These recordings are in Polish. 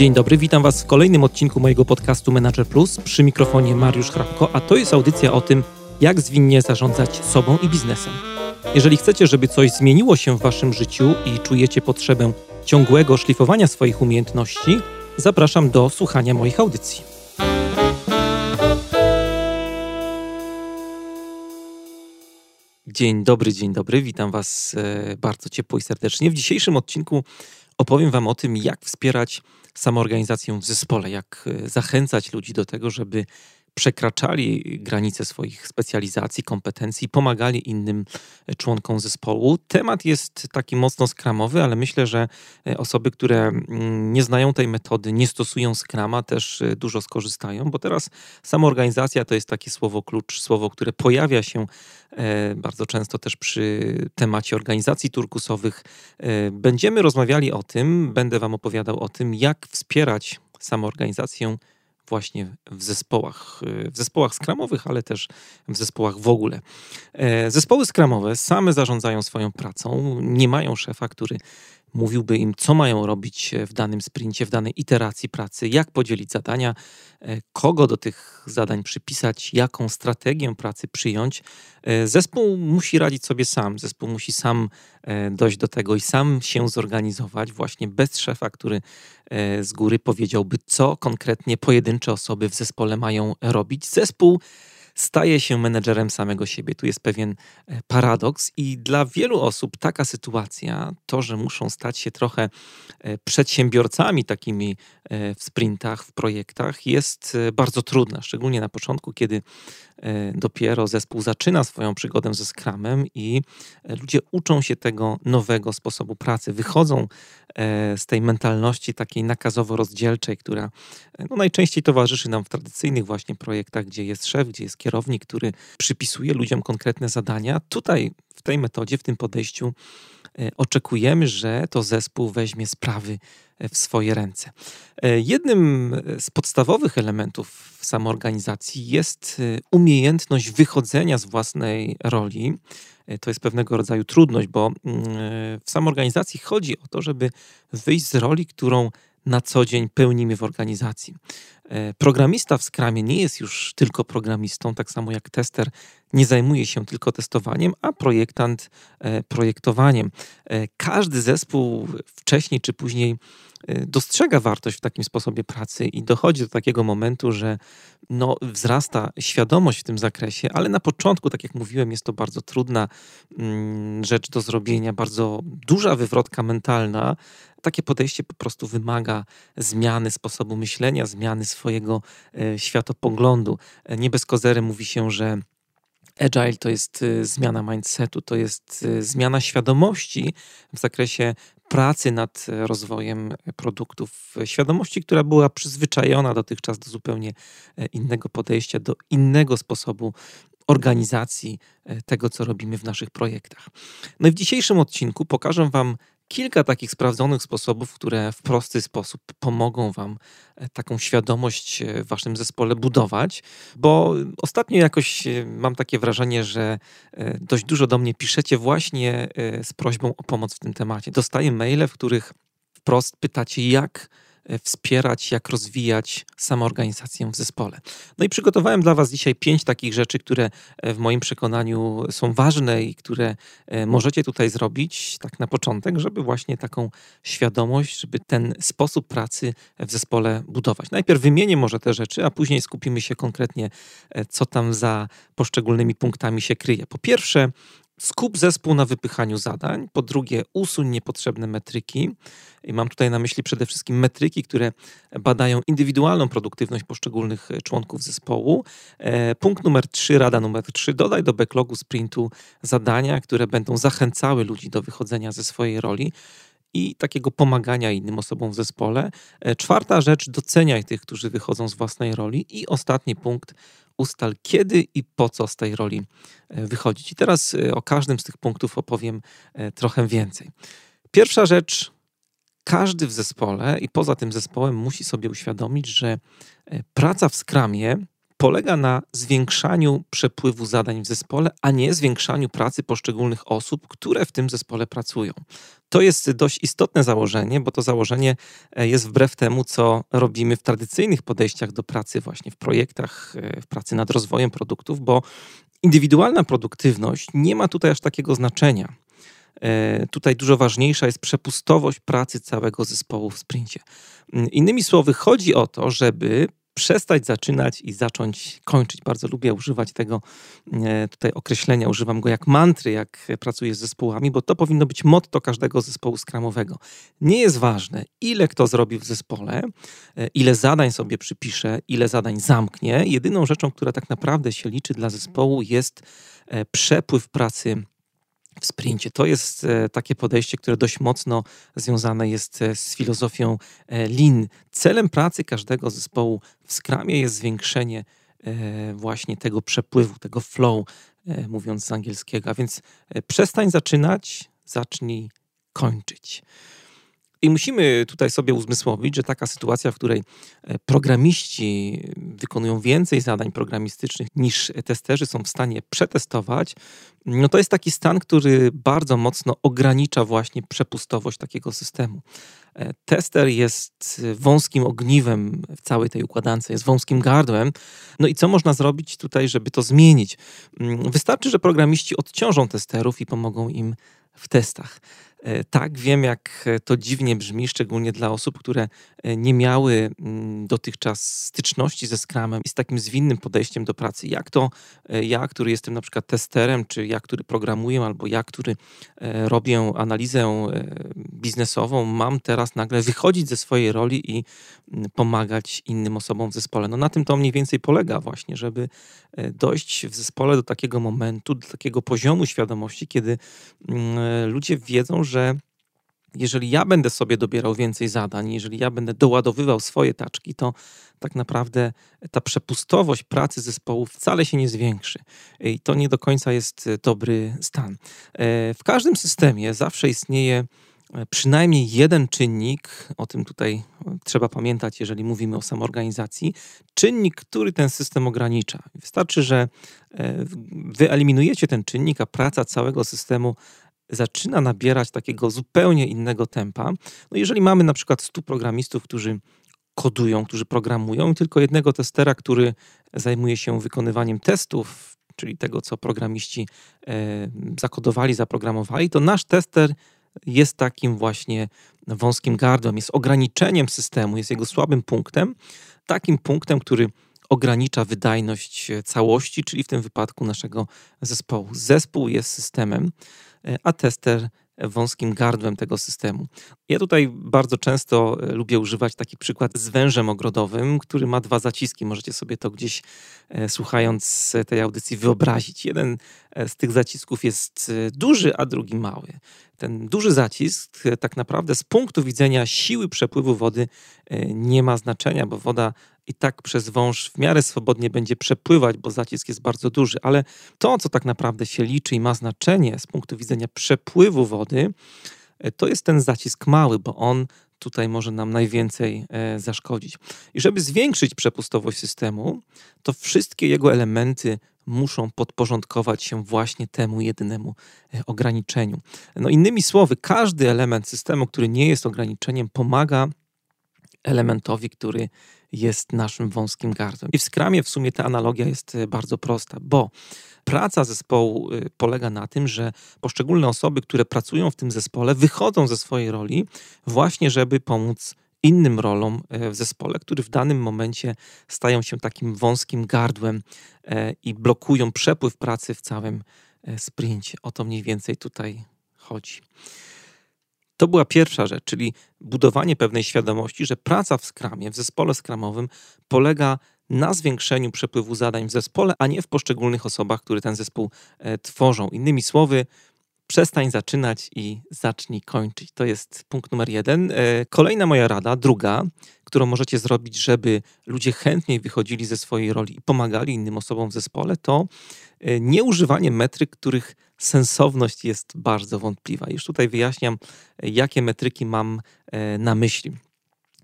Dzień dobry, witam Was w kolejnym odcinku mojego podcastu Manager Plus. Przy mikrofonie Mariusz Hrabko, a to jest audycja o tym, jak zwinnie zarządzać sobą i biznesem. Jeżeli chcecie, żeby coś zmieniło się w Waszym życiu i czujecie potrzebę ciągłego szlifowania swoich umiejętności, zapraszam do słuchania moich audycji. Dzień dobry, dzień dobry. Witam Was e, bardzo ciepło i serdecznie. W dzisiejszym odcinku opowiem Wam o tym, jak wspierać samoorganizację w zespole, jak e, zachęcać ludzi do tego, żeby przekraczali granice swoich specjalizacji, kompetencji, pomagali innym e, członkom zespołu. Temat jest taki mocno skramowy, ale myślę, że e, osoby, które mm, nie znają tej metody, nie stosują skrama, też dużo skorzystają, bo teraz samoorganizacja to jest takie słowo klucz, słowo, które pojawia się bardzo często też przy temacie organizacji turkusowych. Będziemy rozmawiali o tym, będę Wam opowiadał o tym, jak wspierać samoorganizację właśnie w zespołach, w zespołach skramowych, ale też w zespołach w ogóle. E, zespoły skramowe same zarządzają swoją pracą, nie mają szefa, który mówiłby im, co mają robić w danym sprincie, w danej iteracji pracy, jak podzielić zadania, e, kogo do tych zadań przypisać, jaką strategię pracy przyjąć. E, zespół musi radzić sobie sam, zespół musi sam e, dojść do tego i sam się zorganizować, właśnie bez szefa, który z góry powiedziałby, co konkretnie pojedyncze osoby w zespole mają robić. Zespół staje się menedżerem samego siebie. Tu jest pewien e, paradoks, i dla wielu osób taka sytuacja, to, że muszą stać się trochę e, przedsiębiorcami takimi e, w sprintach, w projektach, jest bardzo trudna, szczególnie na początku, kiedy dopiero zespół zaczyna swoją przygodę ze Scrumem i ludzie uczą się tego nowego sposobu pracy, wychodzą z tej mentalności takiej nakazowo-rozdzielczej, która no, najczęściej towarzyszy nam w tradycyjnych właśnie projektach, gdzie jest szef, gdzie jest kierownik, który przypisuje ludziom konkretne zadania. Tutaj w tej metodzie, w tym podejściu e, oczekujemy, że to zespół weźmie sprawy e, w swoje ręce. E, jednym z podstawowych elementów samoorganizacji jest umiejętność wychodzenia z własnej roli. To jest pewnego rodzaju trudność, bo mm, w samoorganizacji chodzi o to, żeby wyjść z roli, którą na co dzień pełnimy w organizacji. E, programista w Scrumie nie jest już tylko programistą, tak samo jak tester nie zajmuje się tylko testowaniem, a projektant e, projektowaniem. E, każdy zespół wcześniej czy później dostrzega wartość w takim sposobie pracy i dochodzi do takiego momentu, że no, wzrasta świadomość w tym zakresie, ale na początku, tak jak mówiłem, jest to bardzo trudna mm, rzecz do zrobienia, bardzo duża wywrotka mentalna, takie podejście po prostu wymaga zmiany sposobu myślenia, zmiany swojego e, światopoglądu. E, nie bez kozery mówi się, że Agile to jest e, zmiana mindsetu, to jest zmiana świadomości w zakresie pracy nad rozwojem produktów, świadomości, która była przyzwyczajona dotychczas do zupełnie innego podejścia, do innego sposobu organizacji tego, co robimy w naszych projektach. No i w dzisiejszym odcinku pokażę Wam kilka takich sprawdzonych sposobów, które w prosty sposób pomogą Wam e, taką świadomość e, w Waszym zespole budować, bo ostatnio jakoś e, mam takie wrażenie, że dość dużo do mnie piszecie właśnie z prośbą o pomoc w tym temacie. Dostaję maile, w których wprost pytacie, jak wspierać, jak rozwijać samoorganizację w zespole. No i przygotowałem dla Was dzisiaj pięć takich rzeczy, które e, w moim przekonaniu są ważne i które e, możecie tutaj zrobić, tak na początek, żeby właśnie taką świadomość, żeby ten sposób pracy w zespole budować. Najpierw wymienię może te rzeczy, a później skupimy się konkretnie, co tam za poszczególnymi punktami się kryje. Po pierwsze, Skup zespół na wypychaniu zadań. Po drugie, usuń niepotrzebne metryki. I mam tutaj na myśli przede wszystkim metryki, które badają indywidualną produktywność poszczególnych członków zespołu. E, punkt numer trzy, rada numer trzy, dodaj do backlogu sprintu zadania, które będą zachęcały ludzi do wychodzenia ze swojej roli i takiego pomagania innym osobom w zespole. E, czwarta rzecz, doceniaj tych, którzy wychodzą z własnej roli. I ostatni punkt, ustal kiedy i po co z tej roli e, wychodzić. I teraz e, o każdym z tych punktów opowiem trochę więcej. Pierwsza rzecz, każdy w zespole i poza tym zespołem musi sobie uświadomić, że praca w skramie polega na zwiększaniu przepływu zadań w zespole, a nie zwiększaniu pracy poszczególnych osób, które w tym zespole pracują. To jest dość istotne założenie, bo to założenie e, jest wbrew temu, co robimy w tradycyjnych podejściach do pracy, właśnie w projektach, e, w pracy nad rozwojem produktów, bo indywidualna produktywność nie ma tutaj aż takiego znaczenia. E, tutaj dużo ważniejsza jest przepustowość pracy całego zespołu w sprincie. Mm, innymi słowy, chodzi o to, żeby przestać zaczynać i zacząć kończyć. Bardzo lubię używać tego e, tutaj określenia, używam go jak mantry, jak pracuję z zespołami, bo to powinno być motto każdego zespołu skramowego. Nie jest ważne, ile kto zrobi w zespole, e, ile zadań sobie przypisze, ile zadań zamknie. Jedyną rzeczą, która tak naprawdę się liczy dla zespołu jest przepływ pracy w sprincie. To jest e, takie podejście, które dość mocno związane jest e, z filozofią e, Lean. Celem pracy każdego zespołu w Scrumie jest zwiększenie właśnie tego przepływu, tego flow, mówiąc z angielskiego. A więc przestań zaczynać, zacznij kończyć. I musimy tutaj sobie uzmysłowić, że taka sytuacja, w której e, programiści wykonują więcej zadań programistycznych niż testerzy są w stanie przetestować, no to jest taki stan, który bardzo mocno ogranicza właśnie przepustowość takiego systemu. E, tester jest wąskim ogniwem w całej tej układance, jest wąskim gardłem. No i co można zrobić tutaj, żeby to zmienić? Mm, wystarczy, że programiści odciążą testerów i pomogą im w testach. E, tak, wiem, jak to dziwnie brzmi, szczególnie dla osób, które e, nie miały mm, dotychczas styczności ze Scrumem i z takim zwinnym podejściem do pracy. Jak to e, ja, który jestem na przykład testerem, czy ja, który programuję, albo ja, który robię analizę biznesową, mam teraz nagle wychodzić ze swojej roli i mm, pomagać innym osobom w zespole. No na tym to mniej więcej polega właśnie, żeby dojść w zespole do takiego momentu, do takiego poziomu świadomości, kiedy mm, ludzie wiedzą, że jeżeli ja będę sobie dobierał więcej zadań, jeżeli ja będę doładowywał swoje taczki, to tak naprawdę ta przepustowość pracy zespołu wcale się nie zwiększy. I to nie do końca jest dobry stan. E, w każdym systemie zawsze istnieje e, przynajmniej jeden czynnik, o tym tutaj trzeba pamiętać, jeżeli mówimy o samoorganizacji, czynnik, który ten system ogranicza. Wystarczy, że e, wyeliminujecie ten czynnik, a praca całego systemu zaczyna nabierać takiego zupełnie innego tempa. No jeżeli mamy na przykład 100 programistów, którzy kodują, którzy programują, tylko jednego testera, który zajmuje się wykonywaniem testów, czyli tego, co programiści e, zakodowali, zaprogramowali, to nasz tester jest takim właśnie wąskim gardłem, jest ograniczeniem systemu, jest jego słabym punktem, takim punktem, który ogranicza wydajność całości, czyli w tym wypadku naszego zespołu. Zespół jest systemem, E, a tester wąskim gardłem tego systemu. Ja tutaj bardzo często e, lubię używać taki przykład z wężem ogrodowym, który ma dwa zaciski. Możecie sobie to gdzieś e, słuchając tej audycji wyobrazić. Jeden z tych zacisków jest duży, a drugi mały. Ten duży zacisk tak naprawdę z punktu widzenia siły przepływu wody nie ma znaczenia, bo woda i tak przez wąż w miarę swobodnie będzie przepływać, bo zacisk jest bardzo duży, ale to, co tak naprawdę się liczy i ma znaczenie z punktu widzenia przepływu wody, e, to jest ten zacisk mały, bo on tutaj może nam najwięcej e, zaszkodzić. I żeby zwiększyć przepustowość systemu, to wszystkie jego elementy muszą podporządkować się właśnie temu jedynemu e, ograniczeniu. No innymi słowy, każdy element systemu, który nie jest ograniczeniem, pomaga elementowi, który jest naszym wąskim gardłem. I w skramie w sumie ta analogia jest e, bardzo prosta, bo praca zespołu e, polega na tym, że poszczególne osoby, które pracują w tym zespole, wychodzą ze swojej roli właśnie, żeby pomóc innym rolom e, w zespole, które w danym momencie stają się takim wąskim gardłem i blokują przepływ pracy w całym sprincie. O to mniej więcej tutaj chodzi. To była pierwsza rzecz, czyli budowanie pewnej świadomości, że praca w skramie, w zespole skramowym polega na zwiększeniu przepływu zadań w zespole, a nie w poszczególnych osobach, które ten zespół e, tworzą. Innymi słowy, przestań zaczynać i zacznij kończyć. To jest punkt numer jeden. E, kolejna moja rada, druga, którą możecie zrobić, żeby ludzie chętniej wychodzili ze swojej roli i pomagali innym osobom w zespole, to e, nieużywanie metryk, których sensowność jest bardzo wątpliwa. Już tutaj wyjaśniam, jakie metryki mam e, na myśli.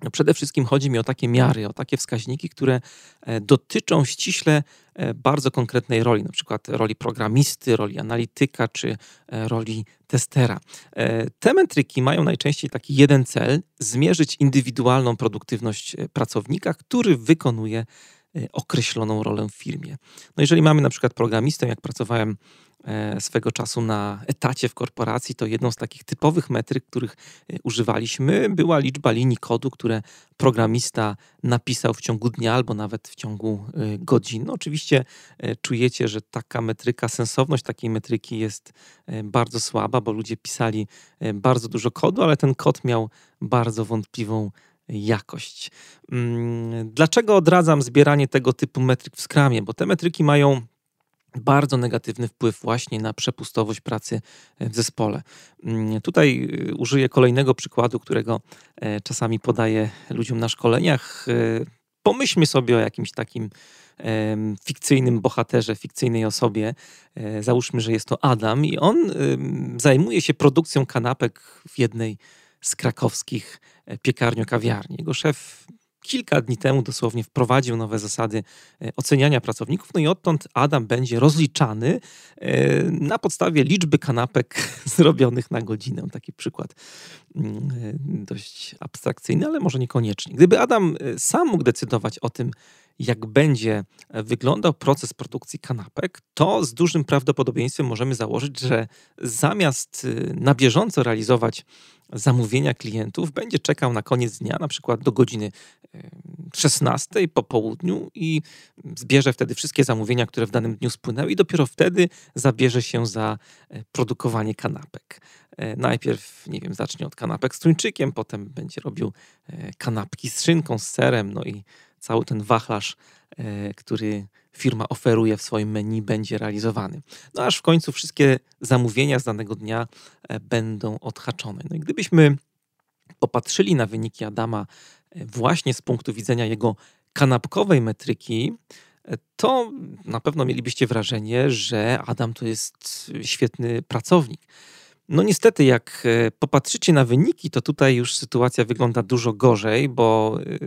No przede wszystkim chodzi mi o takie miary, o takie wskaźniki, które e, dotyczą ściśle e, bardzo konkretnej roli, na przykład roli programisty, roli analityka czy roli testera. Te metryki mają najczęściej taki jeden cel: zmierzyć indywidualną produktywność pracownika, który wykonuje określoną rolę w firmie. No jeżeli mamy na przykład programistę, jak pracowałem E, swego czasu na etacie w korporacji, to jedną z takich typowych metryk, których e, używaliśmy, była liczba linii kodu, które programista napisał w ciągu dnia albo nawet w ciągu e, godzin. No oczywiście czujecie, że taka metryka, sensowność takiej metryki jest bardzo słaba, bo ludzie pisali bardzo dużo kodu, ale ten kod miał bardzo wątpliwą jakość. Mm, dlaczego odradzam zbieranie tego typu metryk w Scrumie? Bo te metryki mają bardzo negatywny wpływ właśnie na przepustowość pracy w zespole. Mm, tutaj y, użyję kolejnego przykładu, którego e, czasami podaję ludziom na szkoleniach. E, pomyślmy sobie o jakimś takim fikcyjnym bohaterze, fikcyjnej osobie. E, załóżmy, że jest to Adam i on zajmuje się produkcją kanapek w jednej z krakowskich piekarnio-kawiarni. Jego szef kilka dni temu dosłownie wprowadził nowe zasady e, oceniania pracowników, no i odtąd Adam będzie rozliczany e, na podstawie liczby kanapek zrobionych na godzinę. Taki przykład mm, e, dość abstrakcyjny, ale może niekoniecznie. Gdyby Adam sam mógł decydować o tym, jak będzie wyglądał proces produkcji kanapek, to z dużym prawdopodobieństwem możemy założyć, że zamiast na bieżąco realizować zamówienia klientów, będzie czekał na koniec dnia, na przykład do godziny 16 po południu i zbierze wtedy wszystkie zamówienia, które w danym dniu spłynęły i dopiero wtedy zabierze się za e, produkowanie kanapek. E, najpierw, nie wiem, zacznie od kanapek z tuńczykiem, potem będzie robił e, kanapki z szynką, z serem, no i cały ten wachlarz, który firma oferuje w swoim menu, będzie realizowany. No aż w końcu wszystkie zamówienia z danego dnia będą odhaczone. No i gdybyśmy popatrzyli na wyniki Adama właśnie z punktu widzenia jego kanapkowej metryki, to na pewno mielibyście wrażenie, że Adam to jest świetny pracownik. No niestety, jak e, popatrzycie na wyniki, to tutaj już sytuacja wygląda dużo gorzej, bo e,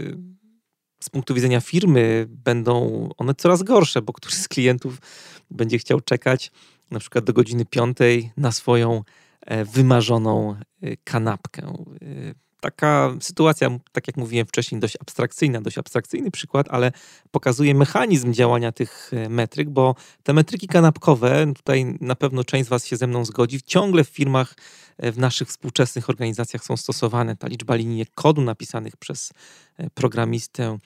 z punktu widzenia firmy będą one coraz gorsze, bo któryś z klientów będzie chciał czekać na przykład do godziny piątej na swoją e, wymarzoną kanapkę. Taka sytuacja, tak jak mówiłem wcześniej, dość abstrakcyjna, dość abstrakcyjny przykład, ale pokazuje mechanizm działania tych e, metryk, bo te metryki kanapkowe, tutaj na pewno część z Was się ze mną zgodzi, ciągle w firmach, e, w naszych współczesnych organizacjach są stosowane. Ta liczba linijek kodu napisanych przez e, programistę,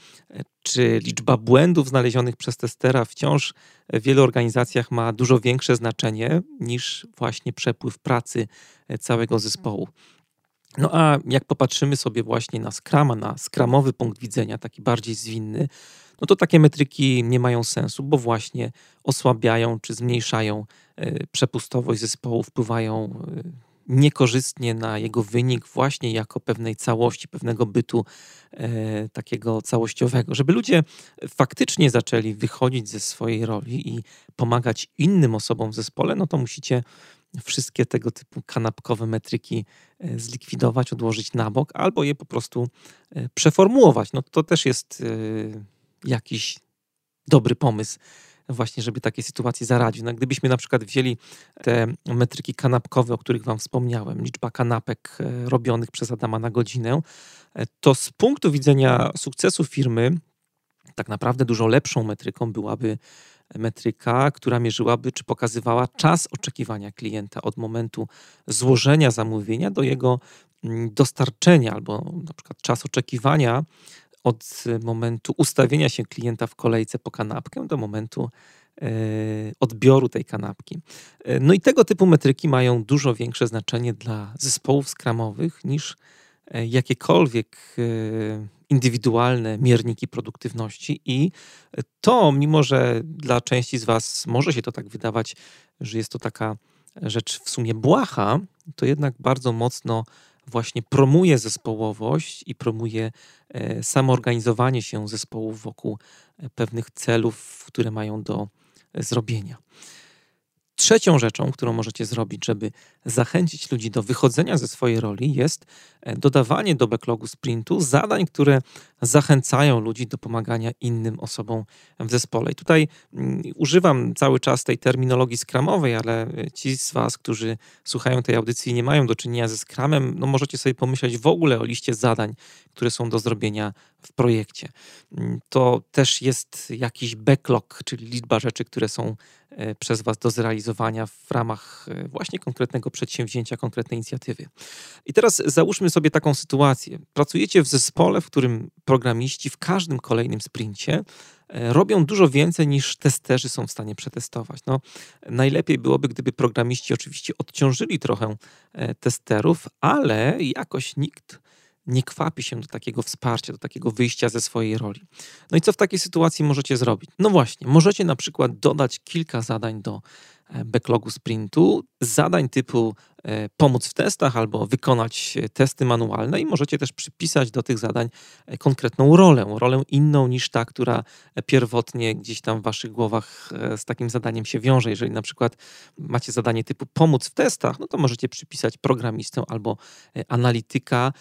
czy liczba błędów znalezionych przez testera wciąż w wielu organizacjach ma dużo większe znaczenie niż właśnie przepływ pracy całego zespołu. No a jak popatrzymy sobie właśnie na Scrama, na skramowy punkt widzenia, taki bardziej zwinny, no to takie metryki nie mają sensu, bo właśnie osłabiają czy zmniejszają e, przepustowość zespołu, wpływają e, niekorzystnie na jego wynik właśnie jako pewnej całości, pewnego bytu e, takiego całościowego. Żeby ludzie faktycznie zaczęli wychodzić ze swojej roli i pomagać innym osobom w zespole, no to musicie wszystkie tego typu kanapkowe metryki e, zlikwidować, odłożyć na bok, albo je po prostu e, przeformułować. No to też jest e, jakiś dobry pomysł właśnie, żeby takiej sytuacji zaradzić. No, gdybyśmy na przykład wzięli te metryki kanapkowe, o których wam wspomniałem, liczba kanapek robionych przez Adama na godzinę, to z punktu widzenia sukcesu firmy tak naprawdę dużo lepszą metryką byłaby metryka, która mierzyłaby czy pokazywała czas oczekiwania klienta od momentu złożenia zamówienia do jego mm, dostarczenia, albo na przykład czas oczekiwania od momentu ustawienia się klienta w kolejce po kanapkę do momentu e, odbioru tej kanapki. E, no i tego typu metryki mają dużo większe znaczenie dla zespołów skramowych niż e, jakiekolwiek indywidualne mierniki produktywności i to, mimo że dla części z Was może się to tak wydawać, że jest to taka rzecz w sumie błaha, to jednak bardzo mocno właśnie promuje zespołowość i promuje e, samoorganizowanie się zespołów wokół e, pewnych celów, które mają do zrobienia. Trzecią rzeczą, którą możecie zrobić, żeby zachęcić ludzi do wychodzenia ze swojej roli, jest e, dodawanie do backlogu sprintu zadań, które zachęcają ludzi do pomagania innym osobom w zespole. I tutaj mm, używam cały czas tej terminologii skramowej, ale e, ci z Was, którzy słuchają tej audycji i nie mają do czynienia ze skramem, no możecie sobie pomyśleć w ogóle o liście zadań, które są do zrobienia w projekcie. Mm, to też jest jakiś backlog, czyli liczba rzeczy, które są przez Was do zrealizowania w ramach e, właśnie konkretnego przedsięwzięcia, konkretnej inicjatywy. I teraz załóżmy sobie taką sytuację. Pracujecie w zespole, w którym programiści w każdym kolejnym sprincie e, robią dużo więcej niż testerzy są w stanie przetestować. No, najlepiej byłoby, gdyby programiści oczywiście odciążyli trochę testerów, ale jakoś nikt nie kwapi się do takiego wsparcia, do takiego wyjścia ze swojej roli. No i co w takiej sytuacji możecie zrobić? No właśnie, możecie na przykład dodać kilka zadań do e, backlogu sprintu, zadań typu pomóc w testach albo wykonać e, testy manualne i możecie też przypisać do tych zadań e, konkretną rolę, rolę inną niż ta, która pierwotnie gdzieś tam w waszych głowach z takim zadaniem się wiąże. Jeżeli na przykład macie zadanie typu pomóc w testach, no to możecie przypisać programistę albo analityka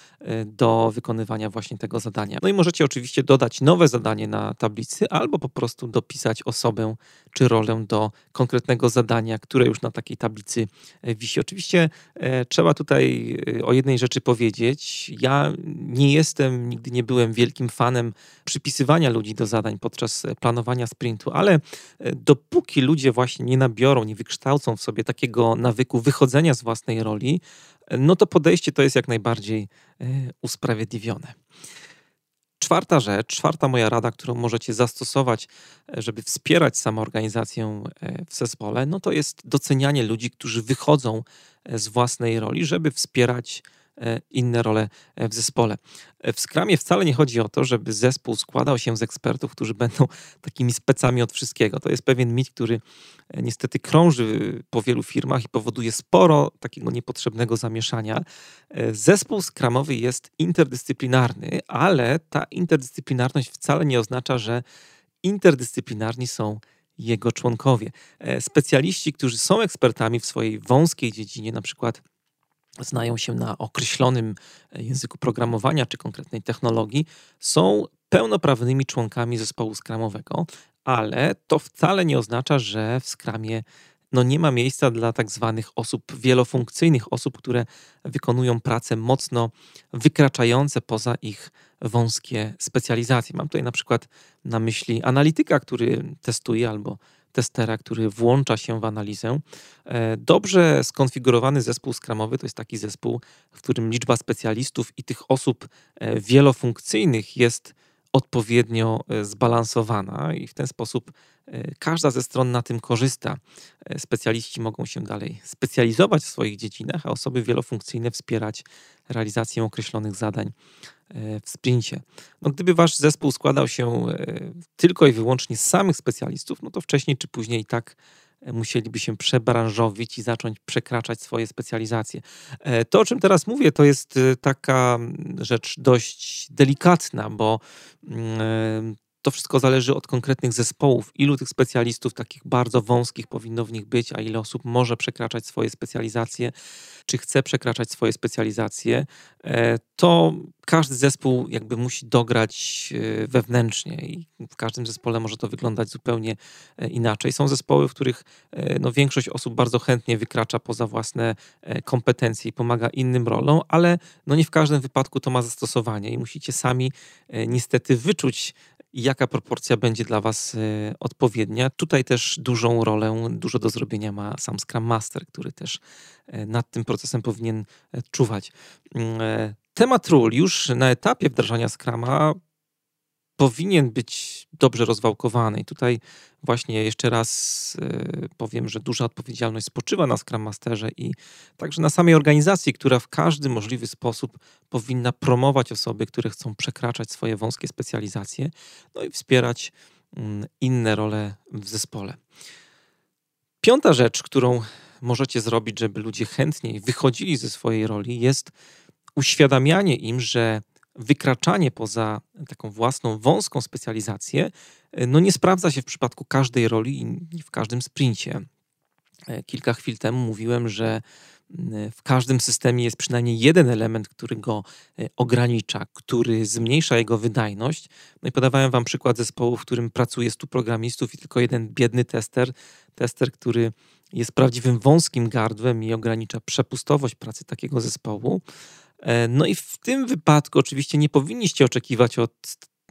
do wykonywania właśnie tego zadania. No i możecie oczywiście dodać nowe zadanie na tablicy albo po prostu dopisać osobę czy rolę do konkretnego zadania, które już na takiej tablicy wisi. Oczywiście E, trzeba tutaj e, o jednej rzeczy powiedzieć. Ja nie jestem, nigdy nie byłem wielkim fanem przypisywania ludzi do zadań podczas e, planowania sprintu, ale dopóki ludzie właśnie nie nabiorą, nie wykształcą w sobie takiego nawyku wychodzenia z własnej roli, no to podejście to jest jak najbardziej usprawiedliwione. Czwarta rzecz, czwarta moja rada, którą możecie zastosować, e, żeby wspierać samoorganizację e, w zespole, no to jest docenianie ludzi, którzy wychodzą e, z własnej roli, żeby wspierać E, inne role e, w zespole. E, w Scrumie wcale nie chodzi o to, żeby zespół składał się z ekspertów, którzy będą takimi specami od wszystkiego. To jest pewien mit, który niestety krąży po wielu firmach i powoduje sporo takiego niepotrzebnego zamieszania. Zespół skramowy jest interdyscyplinarny, ale ta interdyscyplinarność wcale nie oznacza, że interdyscyplinarni są jego członkowie. Specjaliści, którzy są ekspertami w swojej wąskiej dziedzinie, na przykład znają się na określonym e, języku programowania czy konkretnej technologii, są pełnoprawnymi członkami zespołu skramowego, ale to wcale nie oznacza, że w skramie no nie ma miejsca dla tak zwanych osób wielofunkcyjnych, osób, które wykonują prace mocno wykraczające poza ich wąskie specjalizacje. Mam tutaj na przykład na myśli analityka, który testuje albo testera, który włącza się w analizę. E, dobrze skonfigurowany zespół skramowy to jest taki zespół, w którym liczba specjalistów i tych osób e, wielofunkcyjnych jest odpowiednio e, zbalansowana i w ten sposób każda ze stron na tym korzysta. Specjaliści mogą się dalej specjalizować w swoich dziedzinach, a osoby wielofunkcyjne wspierać realizację określonych zadań E, w sprincie. No, gdyby wasz zespół składał się e, tylko i wyłącznie z samych specjalistów, no to wcześniej czy później i tak e, musieliby się przebranżowić i zacząć przekraczać swoje specjalizacje. To, o czym teraz mówię, to jest taka rzecz dość delikatna, bo mm, to wszystko zależy od konkretnych zespołów, ilu tych specjalistów takich bardzo wąskich powinno w nich być, a ile osób może przekraczać swoje specjalizacje, czy chce przekraczać swoje specjalizacje. E, to każdy zespół jakby musi dograć e, wewnętrznie i w każdym zespole może to wyglądać zupełnie e, inaczej. Są zespoły, w których no, większość osób bardzo chętnie wykracza poza własne kompetencje i pomaga innym rolom, ale no, nie w każdym wypadku to ma zastosowanie i musicie sami niestety wyczuć jaka proporcja będzie dla Was e, odpowiednia. Tutaj też dużą rolę, dużo do zrobienia ma sam Scrum Master, który też e, nad tym procesem powinien e, czuwać. Mm, temat ról już na etapie wdrażania Scrama powinien być dobrze rozwałkowany. I tutaj właśnie jeszcze raz e, powiem, że duża odpowiedzialność spoczywa na Scrum Masterze i także na samej organizacji, która w każdy możliwy sposób powinna promować osoby, które chcą przekraczać swoje wąskie specjalizacje, no i wspierać mm, inne role w zespole. Piąta rzecz, którą możecie zrobić, żeby ludzie chętniej wychodzili ze swojej roli, jest uświadamianie im, że wykraczanie poza taką własną wąską specjalizację no nie sprawdza się w przypadku każdej roli i w każdym sprincie. kilka chwil temu mówiłem, że w każdym systemie jest przynajmniej jeden element, który go ogranicza, który zmniejsza jego wydajność. No i podawałem Wam przykład zespołu, w którym pracuje 100 programistów i tylko jeden biedny tester, tester, który jest prawdziwym wąskim gardłem i ogranicza przepustowość pracy takiego zespołu. E, no i w tym wypadku oczywiście nie powinniście oczekiwać od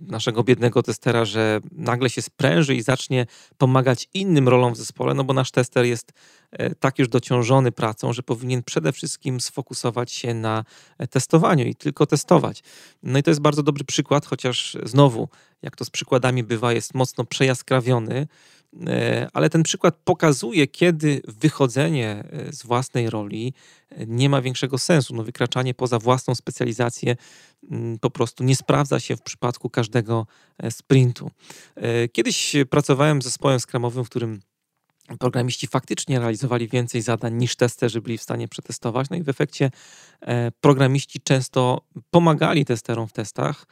naszego biednego testera, że nagle się spręży i zacznie pomagać innym rolom w zespole, no bo nasz tester jest e, tak już dociążony pracą, że powinien przede wszystkim sfokusować się na e, testowaniu i tylko testować. No i to jest bardzo dobry przykład, chociaż znowu, jak to z przykładami bywa, jest mocno przejaskrawiony, ale ten przykład pokazuje, kiedy wychodzenie e, z własnej roli e, nie ma większego sensu. No, wykraczanie poza własną specjalizację mm, po prostu nie sprawdza się w przypadku każdego sprintu. Kiedyś pracowałem z zespołem skramowym, w którym programiści faktycznie realizowali więcej zadań niż testerzy byli w stanie przetestować. No i w efekcie programiści często pomagali testerom w testach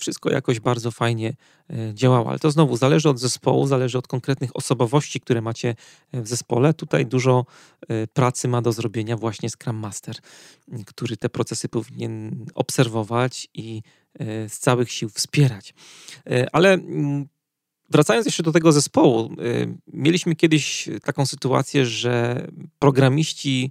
wszystko jakoś bardzo fajnie e, działało. Ale to znowu zależy od zespołu, zależy od konkretnych osobowości, które macie e, w zespole. Tutaj dużo e, pracy ma do zrobienia właśnie Scrum Master, który te procesy powinien obserwować i z całych sił wspierać. Ale wracając jeszcze do tego zespołu, mieliśmy kiedyś taką sytuację, że programiści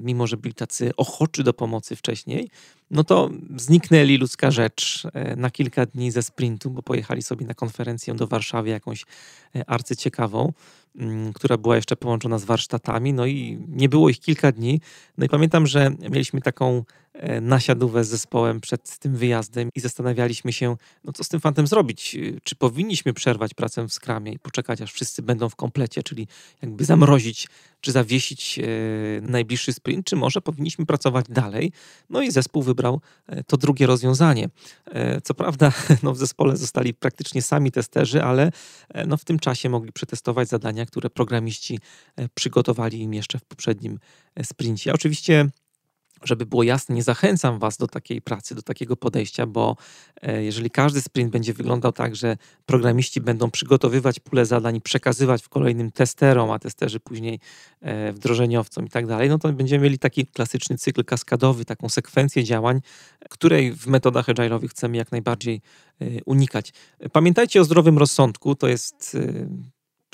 mimo że byli tacy ochoczy do pomocy wcześniej, no to zniknęli ludzka rzecz e, na kilka dni ze sprintu, bo pojechali sobie na konferencję do Warszawy jakąś e, arcyciekawą, mm, która była jeszcze połączona z warsztatami, no i nie było ich kilka dni. No i pamiętam, że mieliśmy taką e, nasiadówę z zespołem przed tym wyjazdem i zastanawialiśmy się, no co z tym fantem zrobić? Czy powinniśmy przerwać pracę w skramie i poczekać, aż wszyscy będą w komplecie, czyli jakby zamrozić czy zawiesić najbliższy sprint, czy może powinniśmy pracować dalej? No i zespół wybrał e, to drugie rozwiązanie. E, co prawda no, w zespole zostali praktycznie sami testerzy, ale e, no, w tym czasie mogli przetestować zadania, które programiści przygotowali im jeszcze w poprzednim sprincie. Oczywiście żeby było jasne, nie zachęcam Was do takiej pracy, do takiego podejścia, bo e, jeżeli każdy sprint będzie wyglądał tak, że programiści będą przygotowywać pulę zadań przekazywać w kolejnym testerom, a testerzy później e, wdrożeniowcom i tak dalej, no to będziemy mieli taki klasyczny cykl kaskadowy, taką sekwencję działań, której w metodach agile'owych chcemy jak najbardziej e, unikać. Pamiętajcie o zdrowym rozsądku, to jest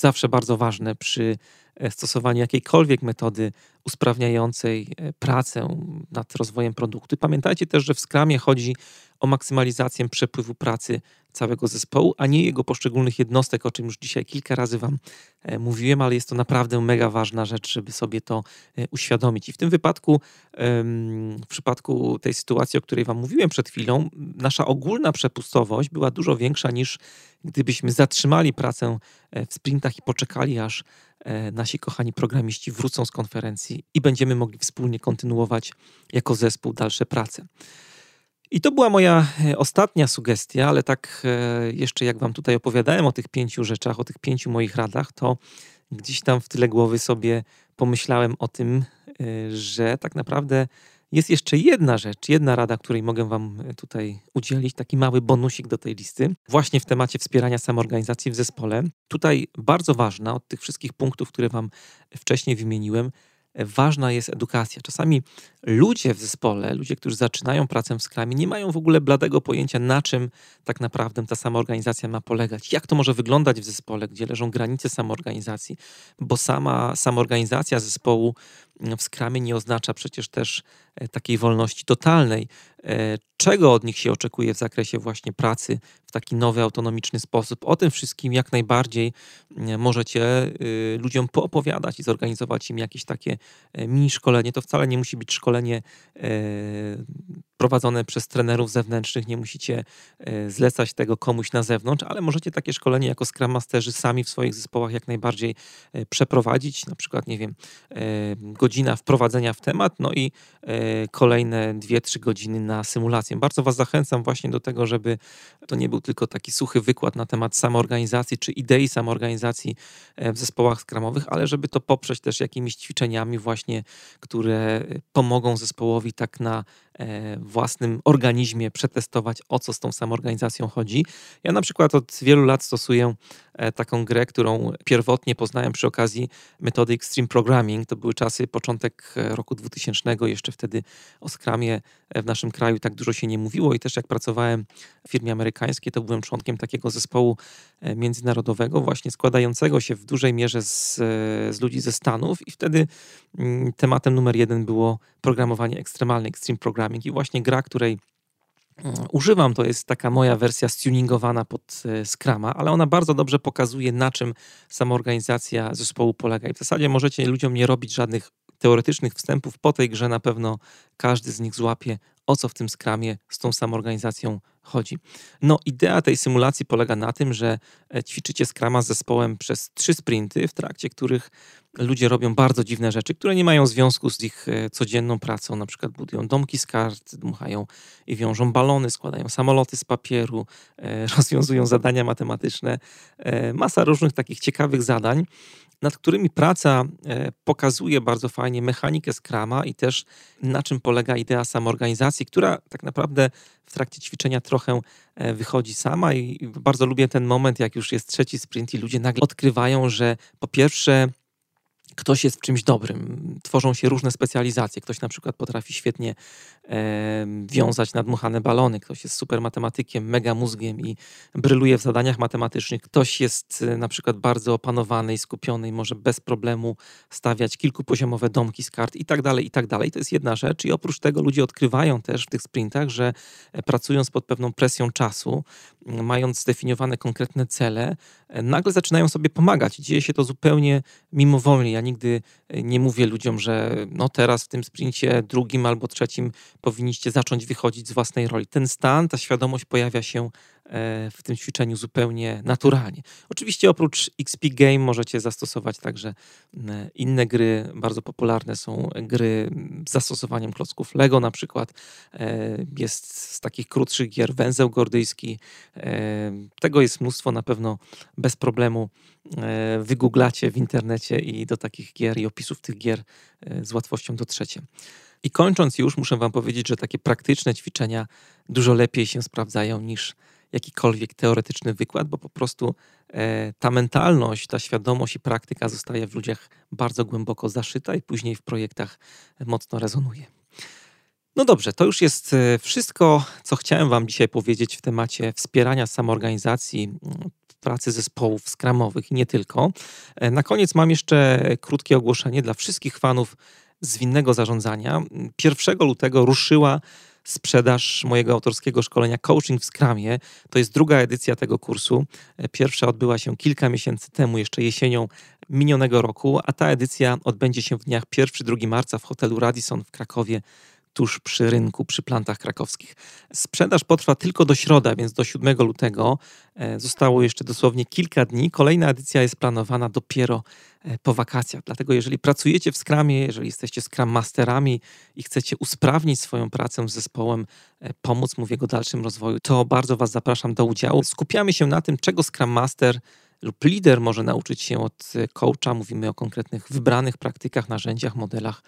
zawsze bardzo ważne przy E, stosowanie jakiejkolwiek metody usprawniającej e, pracę nad rozwojem produktu. Pamiętajcie też, że w Scrumie chodzi o maksymalizację przepływu pracy całego zespołu, a nie jego poszczególnych jednostek, o czym już dzisiaj kilka razy Wam e, mówiłem, ale jest to naprawdę mega ważna rzecz, żeby sobie to uświadomić. I w tym wypadku, w przypadku tej sytuacji, o której Wam mówiłem przed chwilą, nasza ogólna przepustowość była dużo większa niż gdybyśmy zatrzymali pracę w sprintach i poczekali, aż E, nasi kochani programiści wrócą z konferencji i będziemy mogli wspólnie kontynuować jako zespół dalsze prace. I to była moja e, ostatnia sugestia, ale tak e, jeszcze jak Wam tutaj opowiadałem o tych pięciu rzeczach, o tych pięciu moich radach, to gdzieś tam w tyle głowy sobie pomyślałem o tym, że tak naprawdę jest jeszcze jedna rzecz, jedna rada, której mogę Wam e, tutaj udzielić, taki mały bonusik do tej listy, właśnie w temacie wspierania samoorganizacji w zespole. Tutaj bardzo ważna od tych wszystkich punktów, które Wam wcześniej wymieniłem, ważna jest edukacja. Czasami ludzie w zespole, ludzie, którzy zaczynają pracę w skramie, nie mają w ogóle bladego pojęcia, na czym tak naprawdę ta samoorganizacja ma polegać, jak to może wyglądać w zespole, gdzie leżą granice samoorganizacji, bo sama samoorganizacja zespołu w skramie nie oznacza przecież też e, takiej wolności totalnej. E, czego od nich się oczekuje w zakresie właśnie pracy w taki nowy, autonomiczny sposób? O tym wszystkim jak najbardziej e, możecie ludziom poopowiadać i zorganizować im jakieś takie mini szkolenie. To wcale nie musi być szkolenie prowadzone przez trenerów zewnętrznych, nie musicie e, zlecać tego komuś na zewnątrz, ale możecie takie szkolenie jako Scrum Masterzy sami w swoich zespołach jak najbardziej e, przeprowadzić, na przykład, nie wiem, e, godzina wprowadzenia w temat, no i kolejne 2-3 godziny na symulację. Bardzo Was zachęcam właśnie do tego, żeby to nie był tylko taki suchy wykład na temat samoorganizacji czy idei samoorganizacji w zespołach skramowych, ale żeby to poprzeć też jakimiś ćwiczeniami właśnie, które pomogą zespołowi tak na własnym organizmie przetestować, o co z tą samoorganizacją chodzi. Ja na przykład od wielu lat stosuję e, taką grę, którą pierwotnie poznałem przy okazji metody Extreme Programming. To były czasy, początek e, roku 2000, jeszcze wtedy o Scrumie w naszym kraju tak dużo się nie mówiło i też jak pracowałem w firmie amerykańskiej, to byłem członkiem takiego zespołu międzynarodowego, właśnie składającego się w dużej mierze z, z ludzi ze Stanów i wtedy mm, tematem numer jeden było programowanie ekstremalne, extreme programming i właśnie gra, której mm, używam, to jest taka moja wersja stuningowana pod e, Scrama, ale ona bardzo dobrze pokazuje, na czym samoorganizacja zespołu polega. I w zasadzie możecie ludziom nie robić żadnych teoretycznych wstępów po tej grze, na pewno każdy z nich złapie, o co w tym skramie z tą samoorganizacją chodzi. No, idea tej symulacji polega na tym, że e, ćwiczycie skrama z zespołem przez trzy sprinty, w trakcie których ludzie robią bardzo dziwne rzeczy, które nie mają związku z ich e, codzienną pracą. Na przykład budują domki z kart, dmuchają i wiążą balony, składają samoloty z papieru, e, rozwiązują zadania matematyczne. Masa różnych takich ciekawych zadań nad którymi praca e, pokazuje bardzo fajnie mechanikę Scrama i też na czym polega idea samoorganizacji, która tak naprawdę w trakcie ćwiczenia trochę e, wychodzi sama i bardzo lubię ten moment, jak już jest trzeci sprint i ludzie nagle odkrywają, że po pierwsze ktoś jest w czymś dobrym. Tworzą się różne specjalizacje. Ktoś na przykład potrafi świetnie e, wiązać nadmuchane balony, ktoś jest super matematykiem, mega mózgiem i bryluje w zadaniach matematycznych. Ktoś jest e, na przykład bardzo opanowany i skupiony i może bez problemu stawiać kilkupoziomowe domki z kart i tak dalej, i tak dalej. To jest jedna rzecz i oprócz tego ludzie odkrywają też w tych sprintach, że e, pracując pod pewną presją czasu, mając zdefiniowane konkretne cele, e, nagle zaczynają sobie pomagać. Dzieje się to zupełnie mimowolnie. Ja nigdy e, nie mówię ludziom, że no teraz w tym sprincie drugim albo trzecim powinniście zacząć wychodzić z własnej roli. Ten stan, ta świadomość pojawia się w tym ćwiczeniu zupełnie naturalnie. Oczywiście oprócz XP Game możecie zastosować także inne gry. Bardzo popularne są gry z zastosowaniem klocków Lego na przykład. Jest z takich krótszych gier węzeł gordyjski, tego jest mnóstwo, na pewno bez problemu e, wygooglacie w internecie i do takich gier i opisów tych gier e, z łatwością dotrzecie. I kończąc już, muszę Wam powiedzieć, że takie praktyczne ćwiczenia dużo lepiej się sprawdzają niż jakikolwiek teoretyczny wykład, bo po prostu e, ta mentalność, ta świadomość i praktyka zostaje w ludziach bardzo głęboko zaszyta i później w projektach mocno rezonuje. No dobrze, to już jest e, wszystko, co chciałem Wam dzisiaj powiedzieć w temacie wspierania samoorganizacji, pracy zespołów skramowych i nie tylko. E, na koniec mam jeszcze krótkie ogłoszenie dla wszystkich fanów zwinnego zarządzania. 1 lutego ruszyła sprzedaż mojego autorskiego szkolenia Coaching w Skramie. To jest druga edycja tego kursu. Pierwsza odbyła się kilka miesięcy temu, jeszcze jesienią minionego roku, a ta edycja odbędzie się w dniach 1-2 marca w hotelu Radisson w Krakowie tuż przy rynku, przy plantach krakowskich. Sprzedaż potrwa tylko do środa, więc do 7 lutego. E, zostało jeszcze dosłownie kilka dni. Kolejna edycja jest planowana dopiero e, po wakacjach. Dlatego jeżeli pracujecie w Scrumie, jeżeli jesteście Scrum Masterami i chcecie usprawnić swoją pracę z zespołem, e, pomóc mu w jego dalszym rozwoju, to bardzo Was zapraszam do udziału. Skupiamy się na tym, czego Scrum Master lub lider może nauczyć się od coacha. Mówimy o konkretnych wybranych praktykach, narzędziach, modelach.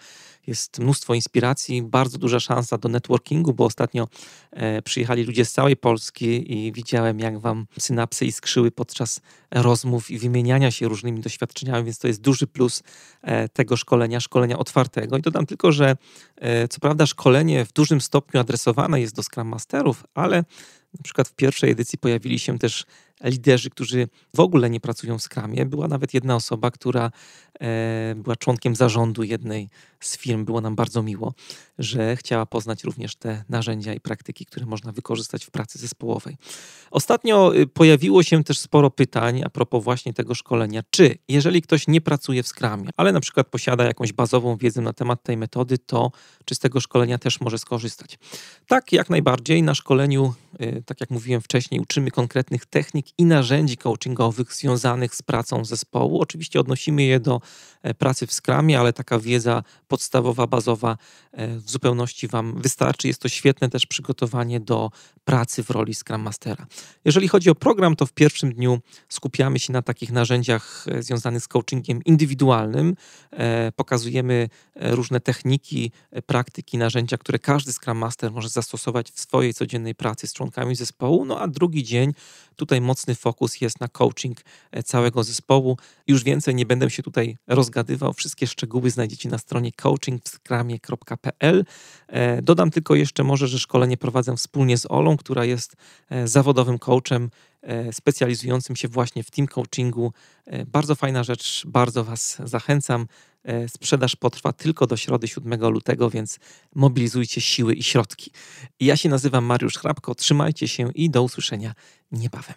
Jest mnóstwo inspiracji, bardzo duża szansa do networkingu, bo ostatnio e, przyjechali ludzie z całej Polski i widziałem, jak wam synapsy iskrzyły podczas rozmów i wymieniania się różnymi doświadczeniami, więc to jest duży plus e, tego szkolenia, szkolenia otwartego. I dodam tylko, że e, co prawda szkolenie w dużym stopniu adresowane jest do Scrum Masterów, ale na przykład w pierwszej edycji pojawili się też liderzy, którzy w ogóle nie pracują w Scrumie. Była nawet jedna osoba, która e, była członkiem zarządu jednej z firm. Było nam bardzo miło, że chciała poznać również te narzędzia i praktyki, które można wykorzystać w pracy zespołowej. Ostatnio y, pojawiło się też sporo pytań a propos właśnie tego szkolenia. Czy jeżeli ktoś nie pracuje w Scrumie, ale na przykład posiada jakąś bazową wiedzę na temat tej metody, to czy z tego szkolenia też może skorzystać? Tak, jak najbardziej. Na szkoleniu, y, tak jak mówiłem wcześniej, uczymy konkretnych technik i narzędzi coachingowych związanych z pracą zespołu. Oczywiście odnosimy je do e, pracy w Scrumie, ale taka wiedza podstawowa, bazowa e, w zupełności Wam wystarczy. Jest to świetne też przygotowanie do pracy w roli Scrum Mastera. Jeżeli chodzi o program, to w pierwszym dniu skupiamy się na takich narzędziach e, związanych z coachingiem indywidualnym. Pokazujemy różne techniki, praktyki, narzędzia, które każdy Scrum Master może zastosować w swojej codziennej pracy z członkami zespołu. No a drugi dzień tutaj mocny fokus jest na coaching e, całego zespołu. Już więcej nie będę się tutaj rozgadywał. Wszystkie szczegóły znajdziecie na stronie coachingwskramie.pl. E, dodam tylko jeszcze może, że szkolenie prowadzę wspólnie z Olą, która jest e, zawodowym coachem specjalizującym się właśnie w team coachingu. Bardzo fajna rzecz, bardzo Was zachęcam. E, sprzedaż potrwa tylko do środy 7 lutego, więc mobilizujcie siły i środki. Ja się nazywam Mariusz Hrabko, trzymajcie się i do usłyszenia niebawem.